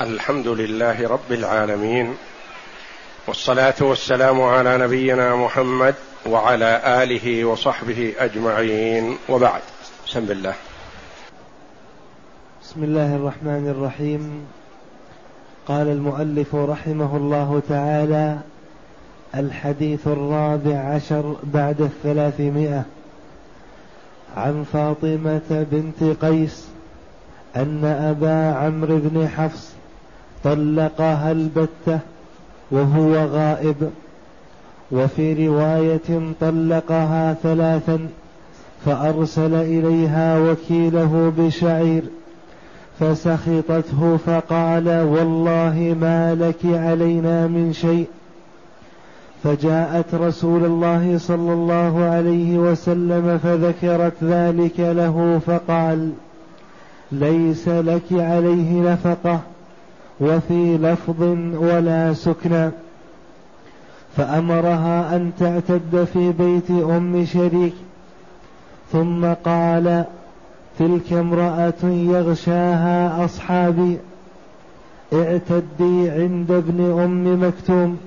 الحمد لله رب العالمين والصلاة والسلام على نبينا محمد وعلى آله وصحبه أجمعين وبعد. بسم الله. بسم الله الرحمن الرحيم. قال المؤلف رحمه الله تعالى الحديث الرابع عشر بعد الثلاثمائة. عن فاطمة بنت قيس أن أبا عمرو بن حفص طلقها البتة وهو غائب. وفي رواية طلقها ثلاثا فأرسل إليها وكيله بشعير فسخطته فقال والله ما لك علينا من شيء. فجاءت رسول الله صلى الله عليه وسلم فذكرت ذلك له فقال ليس لك عليه نفقة. وفي لفظ ولا سكنى فأمرها أن تعتد في بيت أم شريك. ثم قال تلك امرأة يغشاها أصحابي. اعتدي عند ابن أم مكتوم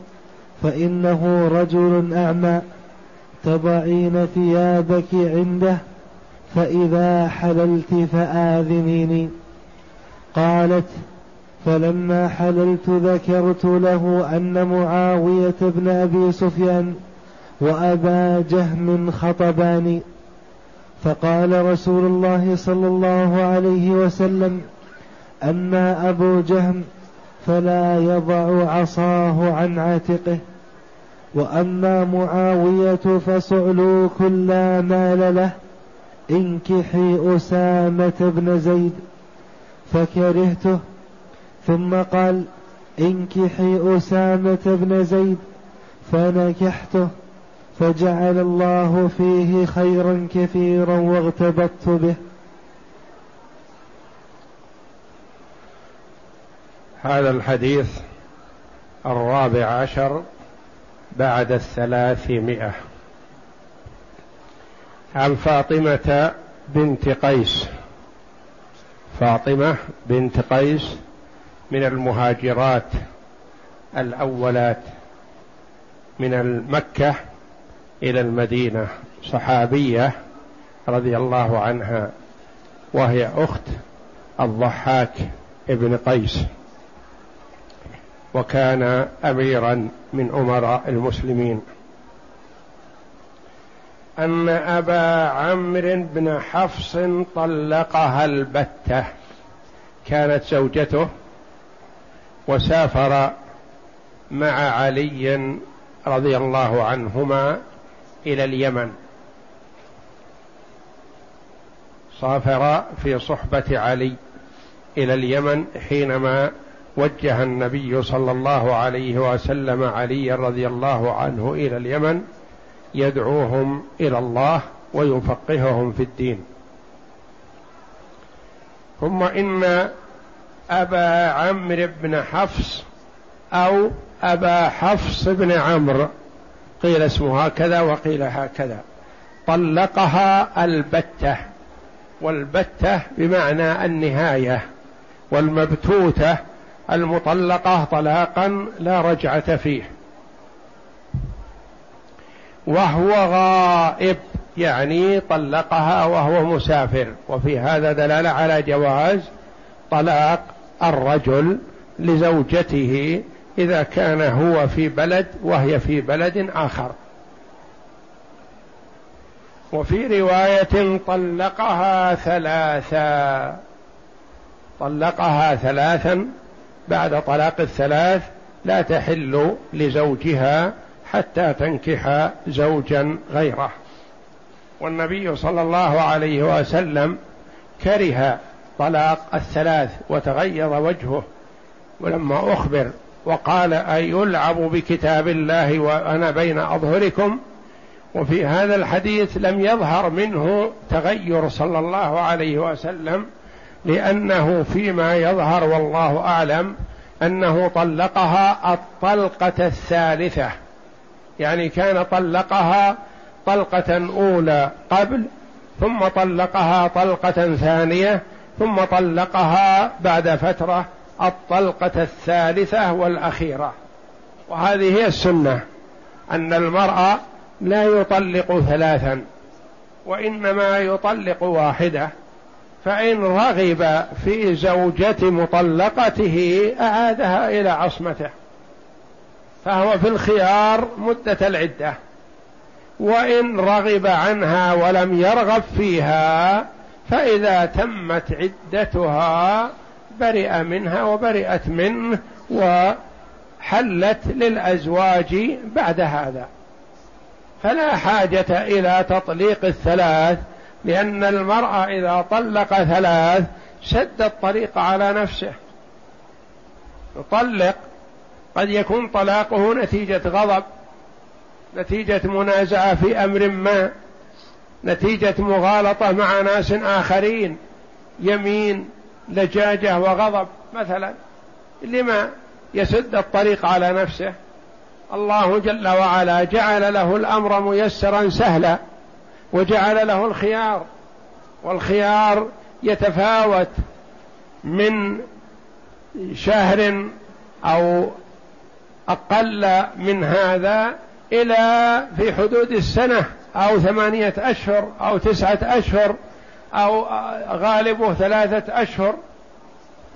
فإنه رجل أعمى. تضعين ثيابك عنده فإذا حللت فآذنيني. قالت فلما حللت ذكرت له أن معاوية بن أبي سفيان وأبا جهم خطباني فقال رسول الله صلى الله عليه وسلم أما أبو جهم فلا يضع عصاه عن عاتقه وأما معاوية فصعلوك لا مال له انكحي أسامة بن زيد فكرهته ثم قال انكحي أسامة بن زيد فنكحته فجعل الله فيه خيرا كثيرا واغتبطت به. هذا الحديث الرابع عشر بعد الثلاثمائة. عن فاطمة بنت قيس. فاطمة بنت قيس من المهاجرات الأولات من مكه إلى المدينة صحابية رضي الله عنها وهي أخت الضحاك ابن قيس. وكان اميرا من أمراء المسلمين. ان أبا عمرو بن حفص طلقها البتة. كانت زوجته وسافر مع علي رضي الله عنهما إلى اليمن. سافر في صحبة علي إلى اليمن حينما وجه النبي صلى الله عليه وسلم علي رضي الله عنه إلى اليمن يدعوهم إلى الله ويفقههم في الدين. ثم إن أبا عمرو بن حفص أو أبا حفص بن عمرو. قيل اسمه هكذا وقيل هكذا. طلقها البتة والبتة بمعنى النهاية والمبتوتة المطلقة طلاقا لا رجعة فيه. وهو غائب يعني طلقها وهو مسافر. وفي هذا دلالة على جواز طلاق الرجل لزوجته إذا كان هو في بلد وهي في بلد آخر. وفي رواية طلقها ثلاثا. طلقها ثلاثا بعد طلاق الثلاث لا تحل لزوجها حتى تنكح زوجا غيره. والنبي صلى الله عليه وسلم كره طلاق الثلاث وتغير وجهه ولما أخبر وقال أي يلعب بكتاب الله وأنا بين أظهركم وفي هذا الحديث لم يظهر منه تغير صلى الله عليه وسلم لأنه فيما يظهر والله أعلم أنه طلقها الطلقة الثالثة. يعني كان طلقها طلقة أولى قبل ثم طلقها طلقة ثانية ثم طلقها بعد فترة الطلقة الثالثة والأخيرة. وهذه هي السنة أن المرأة لا يطلق ثلاثا وإنما يطلق واحدة. فإن رغب في زوجة مطلقته أعادها إلى عصمته. فهو في الخيار مدة العدة. وإن رغب عنها ولم يرغب فيها فإذا تمت عدتها برئ منها وبرئت منه وحلت للأزواج بعد هذا. فلا حاجة إلى تطليق الثلاث لأن المرأة إذا طلق ثلاث سد الطريق على نفسه. يطلق قد يكون طلاقه نتيجة غضب نتيجة منازعة في أمر ما. نتيجة مغالطة مع ناس آخرين يمين لجاجة وغضب مثلا. لما يسد الطريق على نفسه. الله جل وعلا جعل له الأمر ميسرا سهلا وجعل له الخيار. والخيار يتفاوت من شهر أو أقل من هذا إلى في حدود السنة. أو ثمانية أشهر أو تسعة أشهر أو غالبه ثلاثة أشهر.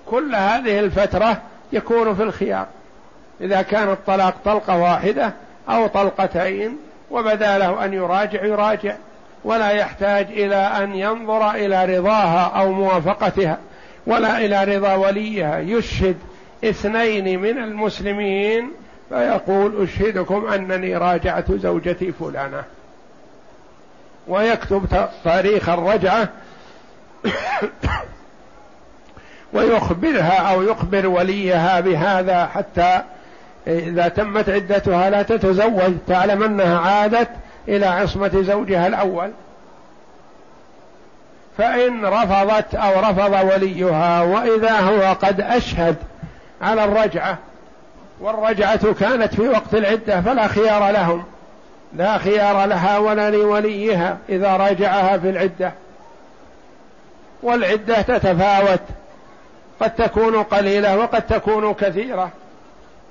كل هذه الفترة يكون في الخيار. إذا كان الطلاق طلقة واحدة أو طلقتين وبدا له أن يراجع يراجع. ولا يحتاج إلى أن ينظر إلى رضاها أو موافقتها. ولا إلى رضا وليها. يشهد اثنين من المسلمين فيقول أشهدكم أنني راجعت زوجتي فلانة. ويكتب تاريخ الرجعة ويخبرها أو يخبر وليها بهذا حتى إذا تمت عدتها لا تتزوج تعلم أنها عادت إلى عصمة زوجها الأول. فإن رفضت أو رفض وليها وإذا هو قد أشهد على الرجعة والرجعة كانت في وقت العدة فلا خيار لهم. لا خيار لها ولا لوليها إذا راجعها في العدة. والعدة تتفاوت قد تكون قليلة وقد تكون كثيرة.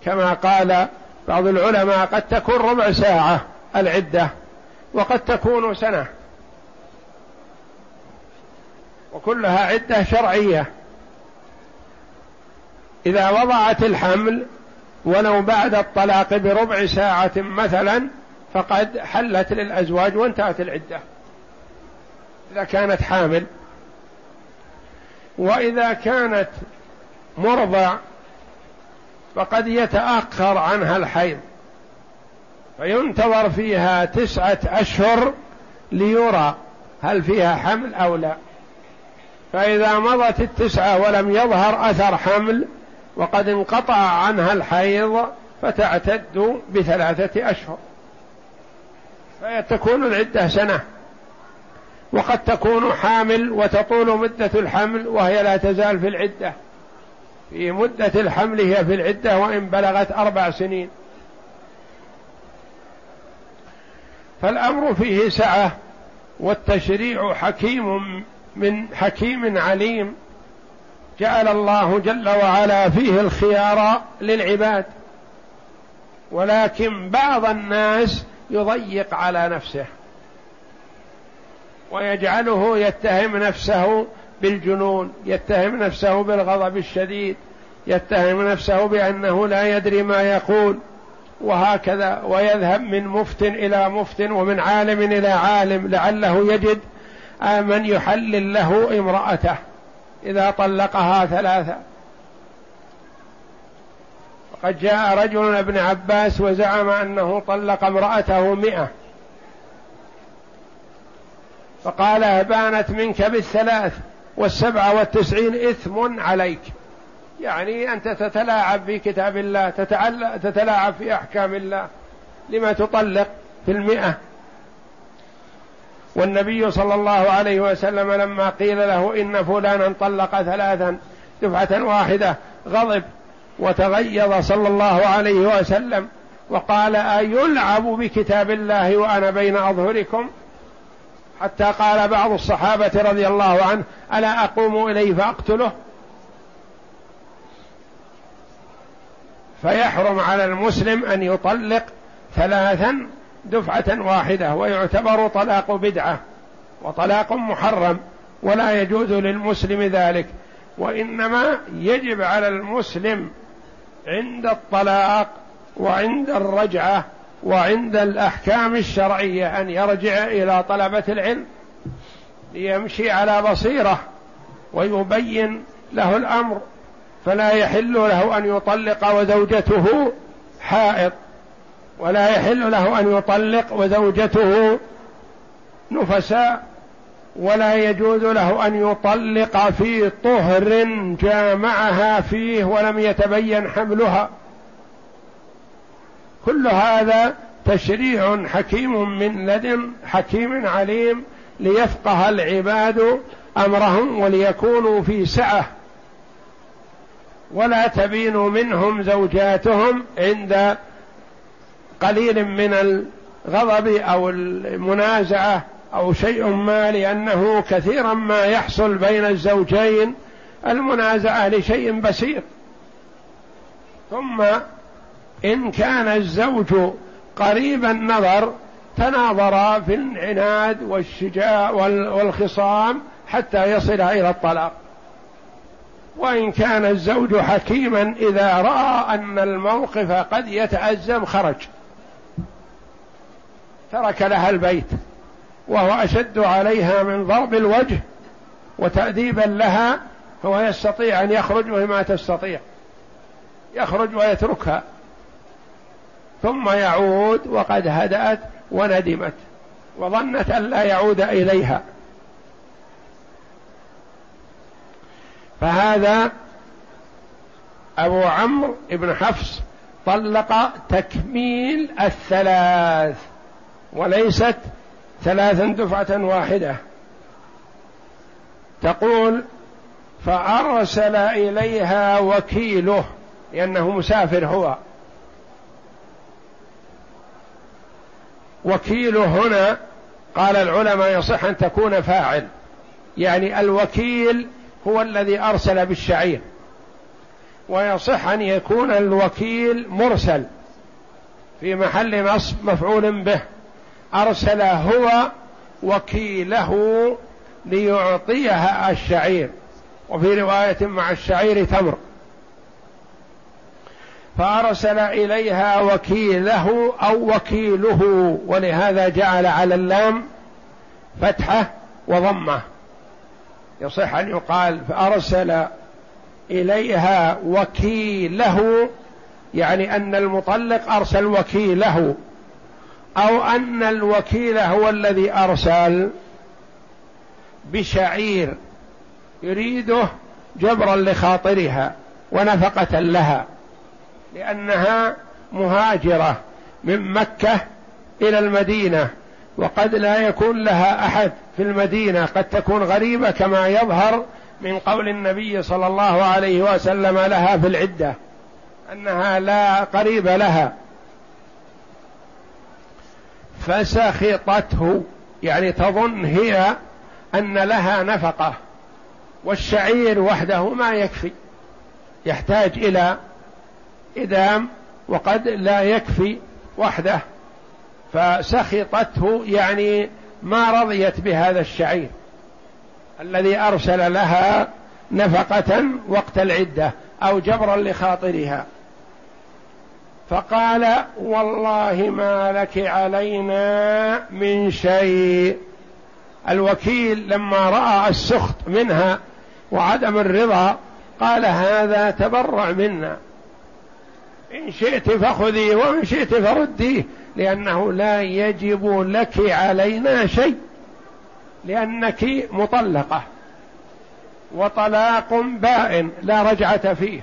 كما قال بعض العلماء قد تكون ربع ساعة العدة وقد تكون سنة. وكلها عدة شرعية. إذا وضعت الحمل ولو بعد الطلاق بربع ساعة مثلا فقد حلت للأزواج وانتهت العدة. إذا كانت حامل وإذا كانت مرضع فقد يتأخر عنها الحيض. فينتظر فيها تسعة أشهر ليرى هل فيها حمل أو لا. فإذا مضت التسعة ولم يظهر أثر حمل وقد انقطع عنها الحيض فتعتد بثلاثة أشهر. فتكون العدة سنة. وقد تكون حامل وتطول مدة الحمل وهي لا تزال في العدة. في مدة الحمل هي في العدة وإن بلغت أربع سنين. فالأمر فيه سعة والتشريع حكيم من حكيم عليم. جعل الله جل وعلا فيه الخيار للعباد. ولكن بعض الناس يضيق على نفسه ويجعله يتهم نفسه بالجنون يتهم نفسه بالغضب الشديد يتهم نفسه بأنه لا يدري ما يقول وهكذا ويذهب من مفت إلى مفت ومن عالم إلى عالم لعله يجد من يحلل له امرأته إذا طلقها ثلاثة. وقد جاء رجل ابن عباس وزعم أنه طلق امرأته مئة. فقال بانت منك بالثلاث والسبعة والتسعين إثم عليك. يعني أنت تتلاعب في كتاب الله تتلاعب في أحكام الله لما تطلق في المئة. والنبي صلى الله عليه وسلم لما قيل له إن فلانا طلق ثلاثا دفعة واحدة غضب. وتغيظ صلى الله عليه وسلم وقال أيلعب بكتاب الله وأنا بين أظهركم؟ حتى قال بعض الصحابة رضي الله عنه ألا أقوم إليه فأقتله؟ فيحرم على المسلم أن يطلق ثلاثا دفعة واحدة ويعتبر طلاق بدعة وطلاق محرم ولا يجوز للمسلم ذلك وإنما يجب على المسلم عند الطلاق وعند الرجعة وعند الأحكام الشرعية أن يرجع إلى طلبة العلم ليمشي على بصيرة ويبين له الأمر فلا يحل له أن يطلق وزوجته حائض ولا يحل له أن يطلق وزوجته نفساء. ولا يجوز له أن يطلق في طهر جامعها فيه ولم يتبين حملها. كل هذا تشريع حكيم من لدن حكيم عليم ليفقه العباد أمرهم وليكونوا في سعة. ولا تبين منهم زوجاتهم عند قليل من الغضب أو المنازعة. أو شيء ما لأنه كثيرا ما يحصل بين الزوجين المنازعة لشيء بسيط. ثم إن كان الزوج قريب النظر تناظرا في العناد والشجاع والخصام حتى يصل إلى الطلاق. وإن كان الزوج حكيما إذا رأى أن الموقف قد يتأزم خرج. ترك لها البيت. وهو أشد عليها من ضرب الوجه وتأديبا لها هو يستطيع أن يخرج وهي ما تستطيع يخرج ويتركها. ثم يعود وقد هدأت وندمت وظنت أن لا يعود إليها. فهذا أبو عمرو بن حفص طلق تكميل الثلاث وليست ثلاثا دفعة واحدة. تقول فأرسل إليها وكيله لأنه مسافر هو. وكيله هنا قال العلماء يصح أن تكون فاعل. يعني الوكيل هو الذي أرسل بالشعير. ويصح أن يكون الوكيل مرسل في محل نصب مفعول به. أرسل هو وكيله ليعطيها الشعير. وفي رواية مع الشعير تمر. فأرسل إليها وكيله أو وكيله ولهذا جعل على اللام فتحة وضمة. يصح أن يقال فأرسل إليها وكيله يعني أن المطلق أرسل وكيله. أو أن الوكيل هو الذي أرسل بشعير يريده جبرا لخاطرها ونفقة لها لأنها مهاجرة من مكة إلى المدينة وقد لا يكون لها أحد في المدينة قد تكون غريبة كما يظهر من قول النبي صلى الله عليه وسلم لها في العدة أنها لا قريب لها. فسخطته يعني تظن هي أن لها نفقة والشعير وحده ما يكفي يحتاج إلى إدام وقد لا يكفي وحده فسخطته يعني ما رضيت بهذا الشعير الذي أرسل لها نفقة وقت العدة أو جبرا لخاطرها. فقال والله ما لك علينا من شيء. الوكيل لما رأى السخط منها وعدم الرضا قال هذا تبرع منا. إن شئت فخذي وإن شئت فرديه لأنه لا يجب لك علينا شيء لأنك مطلقة وطلاق بائن لا رجعة فيه.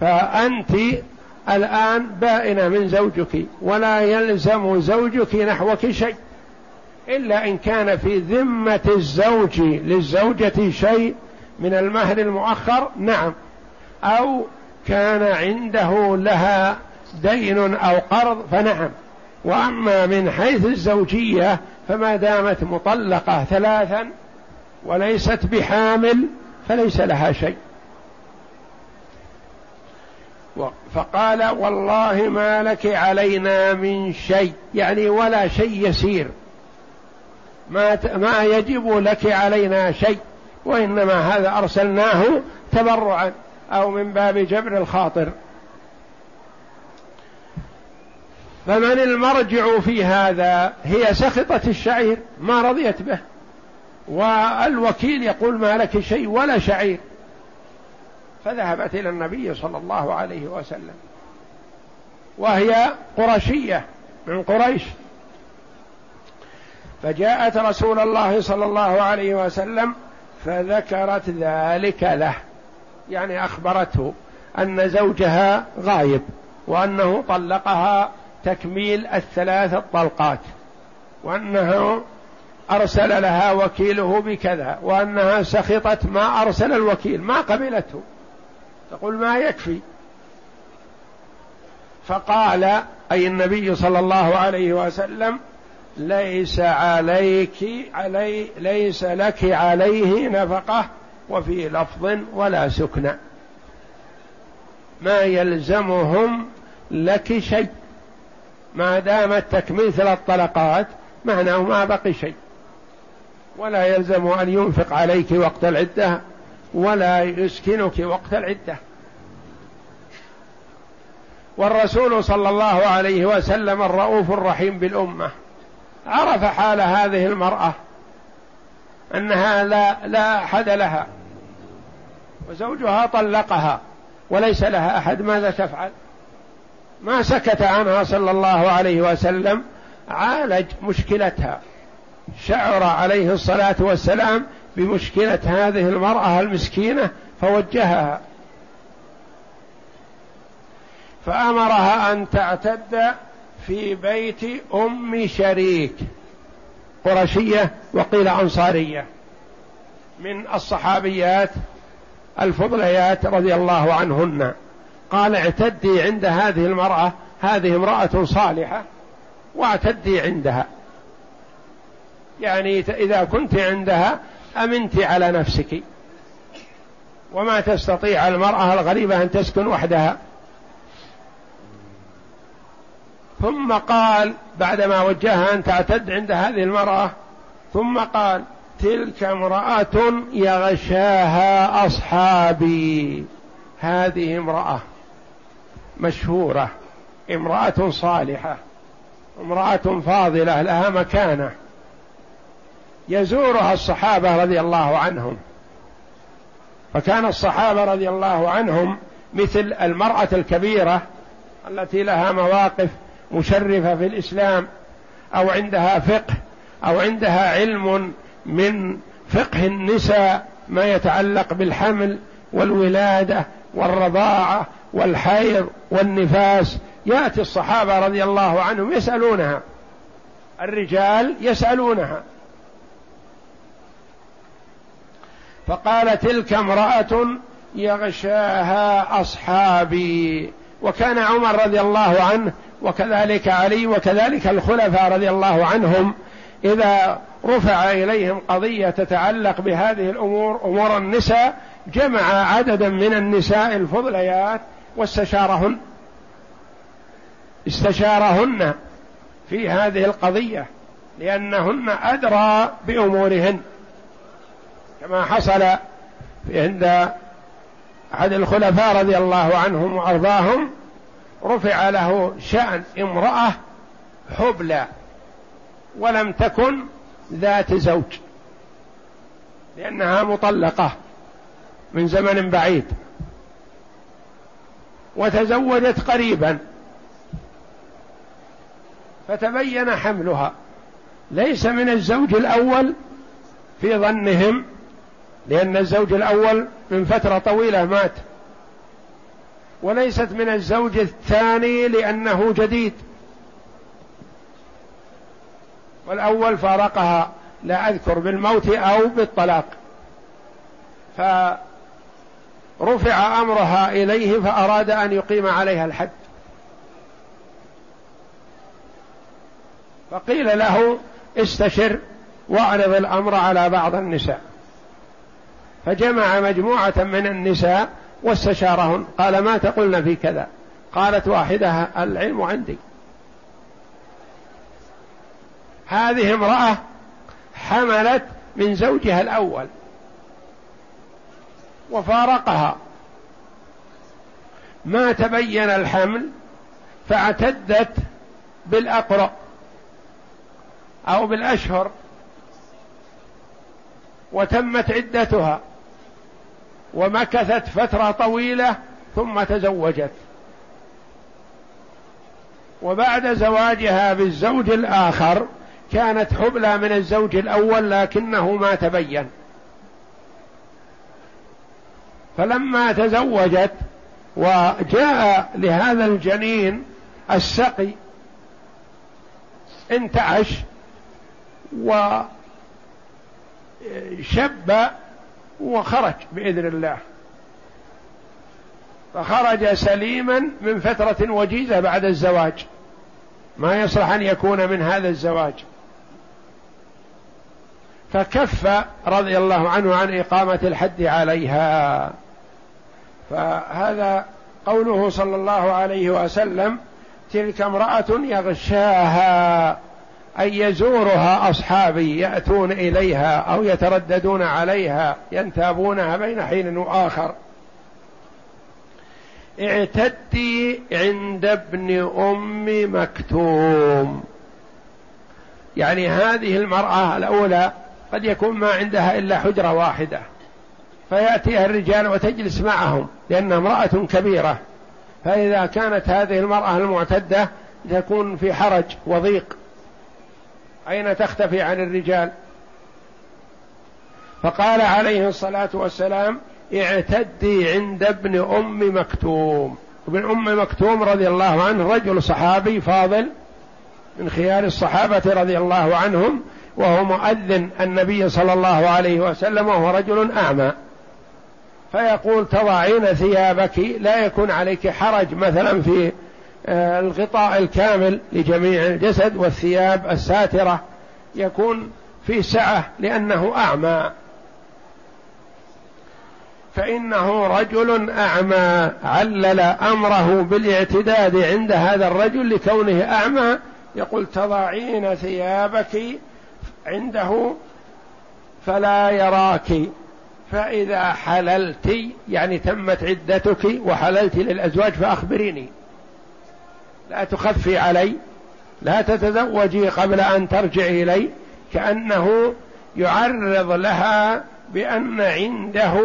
فأنت الآن بائنة من زوجك ولا يلزم زوجك نحوك شيء إلا إن كان في ذمة الزوج للزوجة شيء من المهر المؤخر نعم. أو كان عنده لها دين أو قرض فنعم. وأما من حيث الزوجية فما دامت مطلقة ثلاثا وليست بحامل فليس لها شيء. فقال والله ما لك علينا من شيء يعني ولا شيء يسير. ما ما يجب لك علينا شيء وإنما هذا أرسلناه تبرعا أو من باب جبر الخاطر. فمن المرجع في هذا هي سخطة الشعير ما رضيت به. والوكيل يقول ما لك شيء ولا شعير. فذهبت إلى النبي صلى الله عليه وسلم. وهي قرشية من قريش. فجاءت رسول الله صلى الله عليه وسلم فذكرت ذلك له. يعني أخبرته أن زوجها غايب وأنه طلقها تكميل الثلاث الطلقات. وأنه أرسل لها وكيله بكذا وأنها سخطت ما أرسل الوكيل ما قبلته. تقول ما يكفي. فقال أي النبي صلى الله عليه وسلم ليس عليك علي ليس لك عليه نفقة وفي لفظ ولا سكنى ما يلزمهم لك شيء. ما دامت تكميل ثلاث طلقات معناه ما بقي شيء. ولا يلزم أن ينفق عليك وقت العدة. ولا يسكنك وقت العدة. والرسول صلى الله عليه وسلم الرؤوف الرحيم بالأمة. عرف حال هذه المرأة أنها لا لا أحد لها وزوجها طلقها وليس لها أحد. ماذا تفعل؟ ما سكت عنها صلى الله عليه وسلم عالج مشكلتها. شعر عليه الصلاة والسلام بمشكلة هذه المرأة المسكينة فوجهها. فأمرها أن تعتد في بيت أم شريك قرشية وقيل أنصارية. من الصحابيات الفضليات رضي الله عنهن. قال اعتدي عند هذه المرأة هذه امرأة صالحة واعتدي عندها. يعني إذا كنت عندها أمنت على نفسك. وما تستطيع المرأة الغريبة أن تسكن وحدها. ثم قال بعدما وجهها أن تعتد عند هذه المرأة ثم قال تلك امرأة يغشاها أصحابي. هذه امرأة مشهورة امرأة صالحة امرأة فاضلة لها مكانة. يزورها الصحابة رضي الله عنهم. فكان الصحابة رضي الله عنهم مثل المرأة الكبيرة التي لها مواقف مشرفة في الإسلام أو عندها فقه أو عندها علم من فقه النساء ما يتعلق بالحمل والولادة والرضاعة والحيض والنفاس. يأتي الصحابة رضي الله عنهم يسألونها. الرجال يسألونها. فقال تلك امرأة يغشاها أصحابي وكان عمر رضي الله عنه وكذلك علي وكذلك الخلفاء رضي الله عنهم إذا رفع إليهم قضية تتعلق بهذه الأمور أمور النساء جمع عددا من النساء الفضليات واستشارهن. استشارهن في هذه القضية لأنهن أدرى بأمورهن. كما حصل عند أحد الخلفاء رضي الله عنهم وأرضاهم رفع له شأن امرأة حبلى ولم تكن ذات زوج لأنها مطلقة من زمن بعيد وتزوجت قريبا. فتبين حملها ليس من الزوج الأول في ظنهم لأن الزوج الأول من فترة طويلة مات. وليست من الزوج الثاني لأنه جديد. والأول فارقها لا أذكر بالموت أو بالطلاق. ف رفع أمرها إليه فأراد أن يقيم عليها الحد. فقيل له استشر واعرض الأمر على بعض النساء. فجمع مجموعة من النساء واستشارهن. قال ما تقولن في كذا؟ قالت واحدة العلم عندي. هذه امرأة حملت من زوجها الأول وفارقها. ما تبين الحمل فاعتدت بالأقرأ أو بالأشهر وتمت عدتها. ومكثت فترة طويلة ثم تزوجت. وبعد زواجها بالزوج الآخر كانت حبلى من الزوج الأول لكنه ما تبين. فلما تزوجت وجاء لهذا الجنين السقي انتعش وشب وخرج بإذن الله. فخرج سليما من فترة وجيزة بعد الزواج. ما يصلح أن يكون من هذا الزواج. فكف رضي الله عنه عن إقامة الحد عليها. فهذا قوله صلى الله عليه وسلم تلك امرأة يغشاها. أي يزورها أصحابي يأتون إليها أو يترددون عليها ينتابونها بين حين وآخر اعتدي عند ابن أم مكتوم. يعني هذه المرأة الأولى قد يكون ما عندها إلا حجرة واحدة. فيأتيها الرجال وتجلس معهم لأنها امرأة كبيرة. فإذا كانت هذه المرأة المعتدة تكون في حرج وضيق. أين تختفي عن الرجال؟ فقال عليه الصلاة والسلام اعتدي عند ابن أم مكتوم. ابن أم مكتوم رضي الله عنه رجل صحابي فاضل من خيار الصحابة رضي الله عنهم وهو مؤذن النبي صلى الله عليه وسلم وهو رجل أعمى. فيقول تضعين ثيابك لا يكون عليك حرج مثلا في الغطاء الكامل لجميع الجسد والثياب الساترة يكون في سعة لأنه أعمى. فإنه رجل أعمى علل أمره بالاعتداد عند هذا الرجل لكونه أعمى. يقول تضعين ثيابك عنده فلا يراك فإذا حللت يعني تمت عدتك وحللت للأزواج فأخبريني. لا تخفي علي لا تتزوجي قبل أن ترجعي إلي كأنه يعرض لها بأن عنده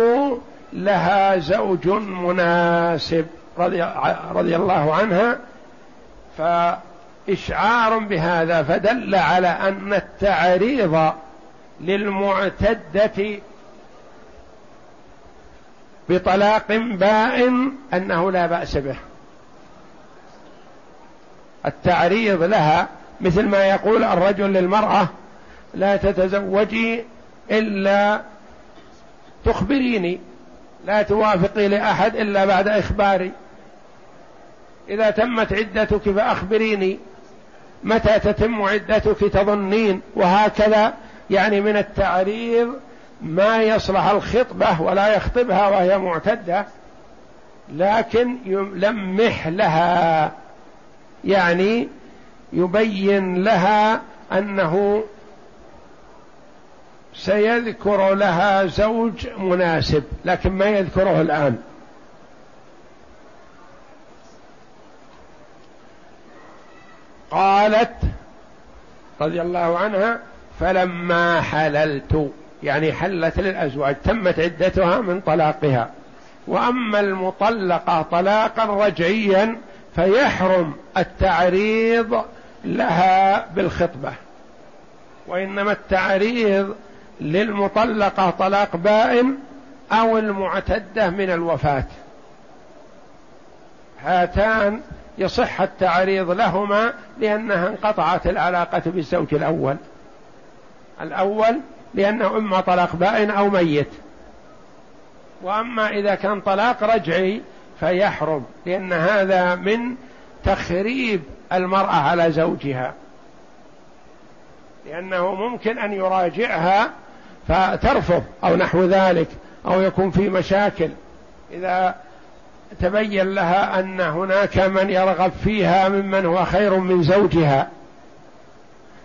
لها زوج مناسب رضي, رضي الله عنها. فإشعار بهذا فدل على أن التعريض للمعتدة بطلاق بائن أنه لا بأس به. التعريض لها مثل ما يقول الرجل للمرأة لا تتزوجي إلا تخبريني لا توافقي لأحد إلا بعد إخباري. إذا تمت عدتك فأخبريني متى تتم عدتك تظنين. وهكذا يعني من التعريض ما يصلح الخطبة ولا يخطبها وهي معتدة لكن يلمح لها. يعني يبين لها أنه سيذكر لها زوج مناسب لكن ما يذكره الآن. قالت رضي الله عنها فلما حللت يعني حلت للأزواج تمت عدتها من طلاقها. وأما المطلقة طلاقا رجعيا فيحرم التعريض لها بالخطبة. وإنما التعريض للمطلقة طلاق بائن أو المعتدة من الوفاة. هاتان يصح التعريض لهما لأنها انقطعت العلاقة بالزوج الأول. الأول لأنه إما طلاق بائن أو ميت. وأما إذا كان طلاق رجعي فيحرم لأن هذا من تخريب المرأة على زوجها. لأنه ممكن أن يراجعها فترفض أو نحو ذلك أو يكون في مشاكل. إذا تبين لها أن هناك من يرغب فيها ممن هو خير من زوجها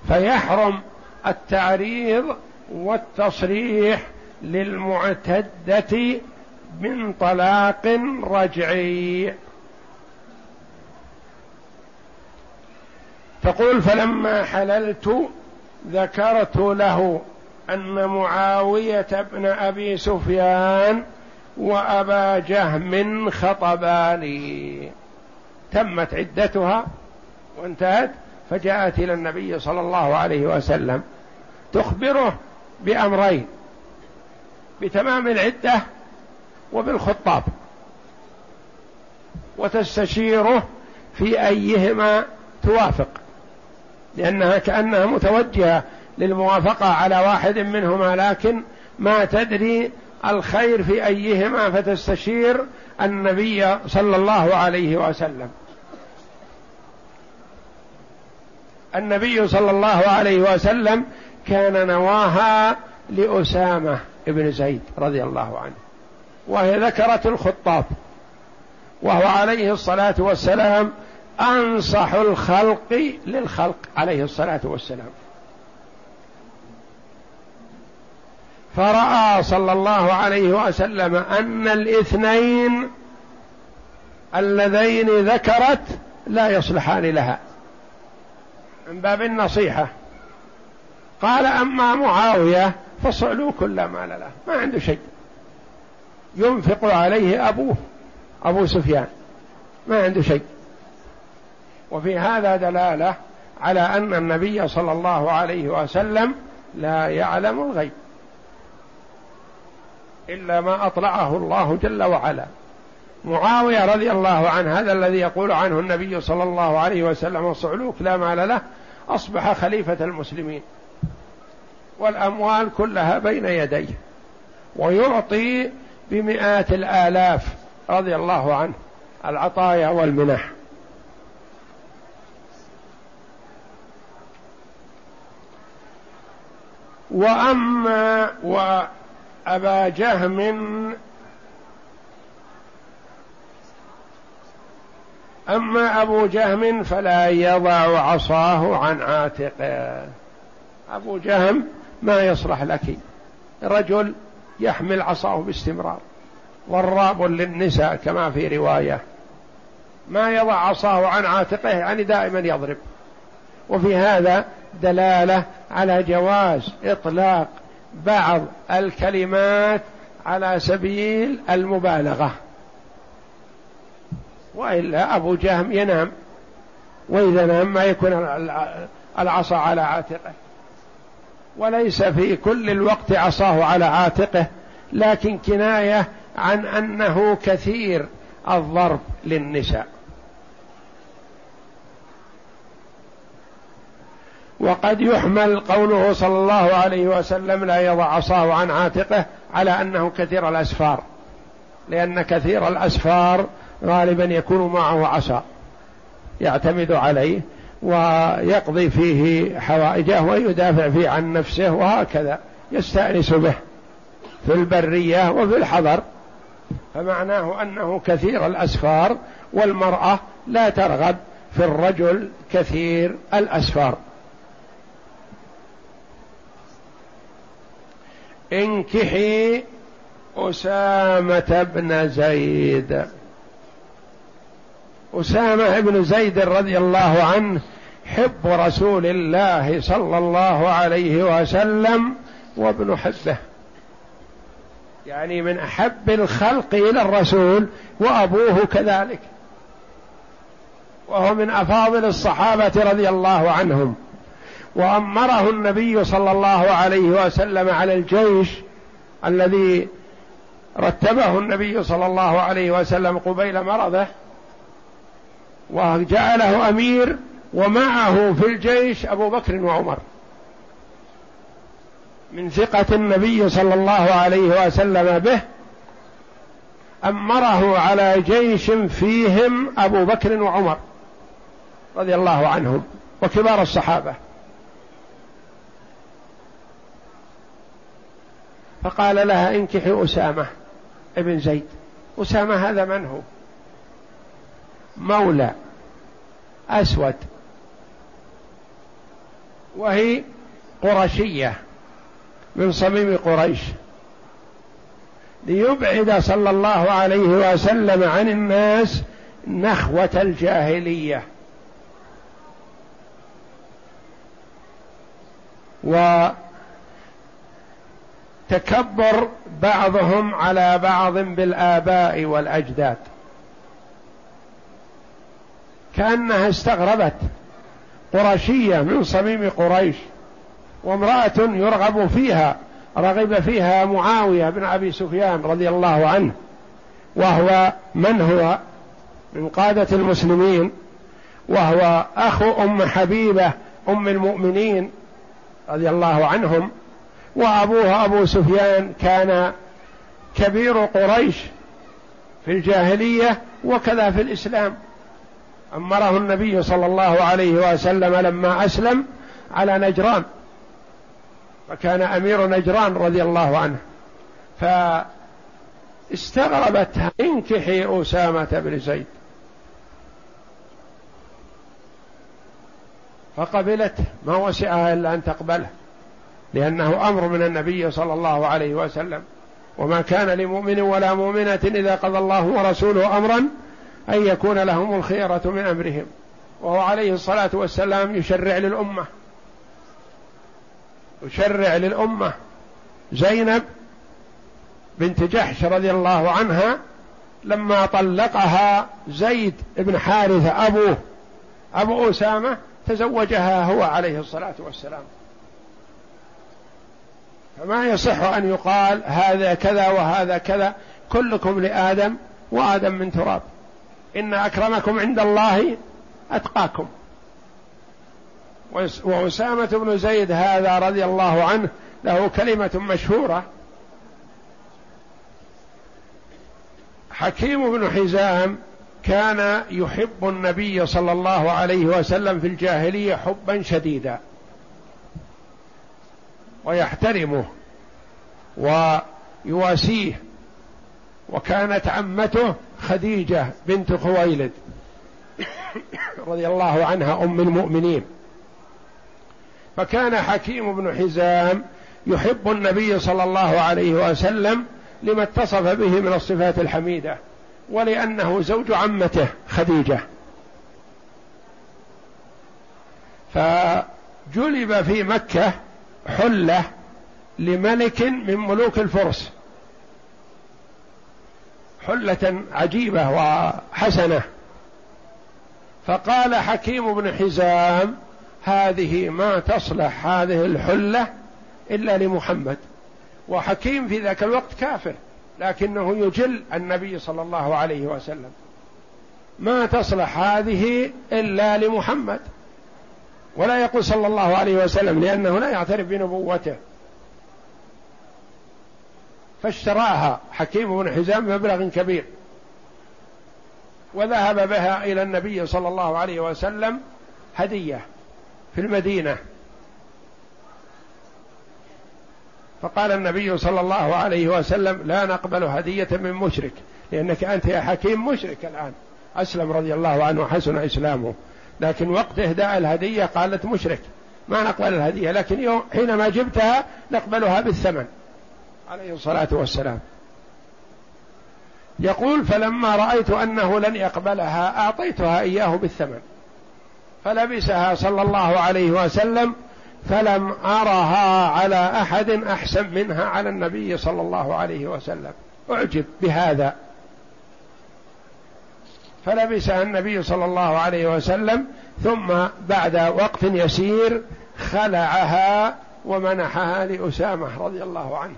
فيحرم التعريض والتصريح للمعتدة من طلاق رجعي. تقول فلما حللت ذكرت له أن معاوية بن أبي سفيان وأبا جهم خطباني. تمت عدتها وانتهت فجاءت إلى النبي صلى الله عليه وسلم تخبره بأمرين بتمام العدة وبالخطاب. وتستشيره في أيهما توافق. لأنها كأنها متوجهة للموافقة على واحد منهما لكن ما تدري الخير في أيهما فتستشير النبي صلى الله عليه وسلم. النبي صلى الله عليه وسلم كان نواها لأسامة بن زيد رضي الله عنه. وهي ذكرت الخطاب وهو عليه الصلاة والسلام أنصح الخلق للخلق عليه الصلاة والسلام. فرأى صلى الله عليه وسلم أن الاثنين اللذين ذكرت لا يصلحان لها من باب النصيحة. قال أما معاوية فصعلوك لا مال له ما عنده شيء. ينفق عليه أبوه أبو سفيان. ما عنده شيء. وفي هذا دلالة على أن النبي صلى الله عليه وسلم لا يعلم الغيب. إلا ما أطلعه الله جل وعلا. معاوية رضي الله عنه هذا الذي يقول عنه النبي صلى الله عليه وسلم صعلوك لا مال له أصبح خليفة المسلمين. والأموال كلها بين يديه. ويعطي بمئات الآلاف رضي الله عنه العطايا والمنح. وأما وأبا جهم أما أبو جهم فلا يضع عصاه عن عاتقه. أبو جهم ما يصلح لك. رجل يحمل عصاه باستمرار. ضراب للنساء كما في رواية. ما يضع عصاه عن عاتقه يعني دائما يضرب. وفي هذا دلالة على جواز إطلاق بعض الكلمات على سبيل المبالغة. وإلا أبو جهم ينام. وإذا نام ما يكون العصا على عاتقه. وليس في كل الوقت عصاه على عاتقه لكن كناية عن أنه كثير الضرب للنساء. وقد يحمل قوله صلى الله عليه وسلم لا يضع عصاه عن عاتقه على أنه كثير الأسفار لأن كثير الأسفار غالبا يكون معه عصا يعتمد عليه. ويقضي فيه حوائجه ويدافع فيه عن نفسه وهكذا يستأنس به في البرية وفي الحضر. فمعناه أنه كثير الأسفار والمرأة لا ترغب في الرجل كثير الأسفار. انكحي أسامة بن زيد. أسامة بن زيد رضي الله عنه حب رسول الله صلى الله عليه وسلم وابن حبه. يعني من أحب الخلق إلى الرسول وأبوه كذلك. وهو من أفاضل الصحابة رضي الله عنهم. وأمره النبي صلى الله عليه وسلم على الجيش الذي رتبه النبي صلى الله عليه وسلم قبيل مرضه. وجعله أمير ومعه في الجيش أبو بكر وعمر. من ثقة النبي صلى الله عليه وسلم به أمره على جيش فيهم أبو بكر وعمر رضي الله عنهم وكبار الصحابة. فقال لها انكحي أسامة ابن زيد. أسامة هذا من هو؟ مولى أسود. وهي قرشية من صميم قريش. ليبعد صلى الله عليه وسلم عن الناس نخوة الجاهلية. وتكبر بعضهم على بعض بالآباء والأجداد. كأنها استغربت. قرشية من صميم قريش وامرأة يرغب فيها رغب فيها معاوية بن أبي سفيان رضي الله عنه وهو من هو؟ من قادة المسلمين وهو أخو أم حبيبة أم المؤمنين رضي الله عنهم وأبوه أبو سفيان كان كبير قريش في الجاهلية وكذا في الإسلام. أمره النبي صلى الله عليه وسلم لما أسلم على نجران وكان أمير نجران رضي الله عنه فاستغربت إنكحي أسامة بن زيد فقبلت ما وسعها إلا أن تقبله لأنه أمر من النبي صلى الله عليه وسلم وما كان لمؤمن ولا مؤمنة إذا قضى الله ورسوله أمرا أن يكون لهم الخيرة من أمرهم. وهو عليه الصلاة والسلام يشرع للأمة. يشرع للأمة. زينب بنت جحش رضي الله عنها لما طلقها زيد بن حارثة أبوه. أبو أسامة تزوجها هو عليه الصلاة والسلام. فما يصح أن يقال هذا كذا وهذا كذا. كلكم لآدم وآدم من تراب. إن أكرمكم عند الله أتقاكم. وأسامة بن زيد هذا رضي الله عنه له كلمة مشهورة. حكيم بن حزام كان يحب النبي صلى الله عليه وسلم في الجاهلية حبا شديدا. ويحترمه ويواسيه. وكانت عمته خديجة بنت خويلد رضي الله عنها أم المؤمنين. فكان حكيم بن حزام يحب النبي صلى الله عليه وسلم لما اتصف به من الصفات الحميدة ولأنه زوج عمته خديجة. فجلب في مكة حلة لملك من ملوك الفرس. حلة عجيبة وحسنة. فقال حكيم بن حزام هذه ما تصلح هذه الحلة إلا لمحمد. وحكيم في ذاك الوقت كافر لكنه يجل النبي صلى الله عليه وسلم. ما تصلح هذه إلا لمحمد. ولا يقول صلى الله عليه وسلم لأنه لا يعترف بنبوته. فاشتراها. حكيم بن حزام بمبلغ كبير. وذهب بها إلى النبي صلى الله عليه وسلم هدية في المدينة. فقال النبي صلى الله عليه وسلم لا نقبل هدية من مشرك لأنك أنت يا حكيم مشرك الآن. أسلم رضي الله عنه وحسن إسلامه. لكن وقت إهداء الهدية قالت مشرك. ما نقبل الهدية لكن يوم حينما جبتها نقبلها بالثمن. عليه الصلاة والسلام. يقول فلما رأيت أنه لن يقبلها أعطيتها إياه بالثمن. فلبسها صلى الله عليه وسلم فلم أرها على أحد أحسن منها على النبي صلى الله عليه وسلم. أعجب بهذا. فلبسها النبي صلى الله عليه وسلم ثم بعد وقت يسير خلعها ومنحها لأسامة رضي الله عنه.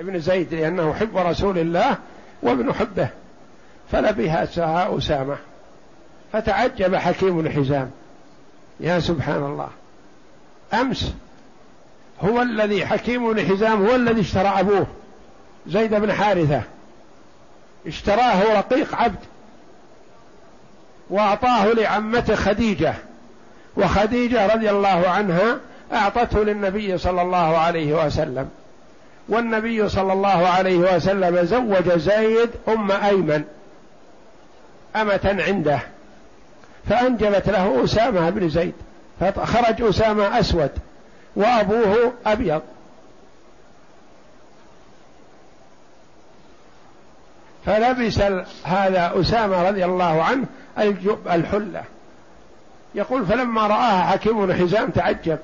ابن زيد لأنه حب رسول الله وابن حبه فلبسها أسامة. فتعجب حكيم الحزام يا سبحان الله. أمس هو الذي حكيم بن حزام هو الذي اشترى أبوه زيد بن حارثة. اشتراه رقيق عبد وأعطاه لعمته خديجة. وخديجة رضي الله عنها أعطته للنبي صلى الله عليه وسلم. والنبي صلى الله عليه وسلم زوج زيد أم أيمن أمة عنده فأنجبت له أسامة بن زيد فخرج أسامة أسود وأبوه أبيض. فلبس هذا أسامة رضي الله عنه الحلة. يقول فلما رآها حكيم بن حزام تعجب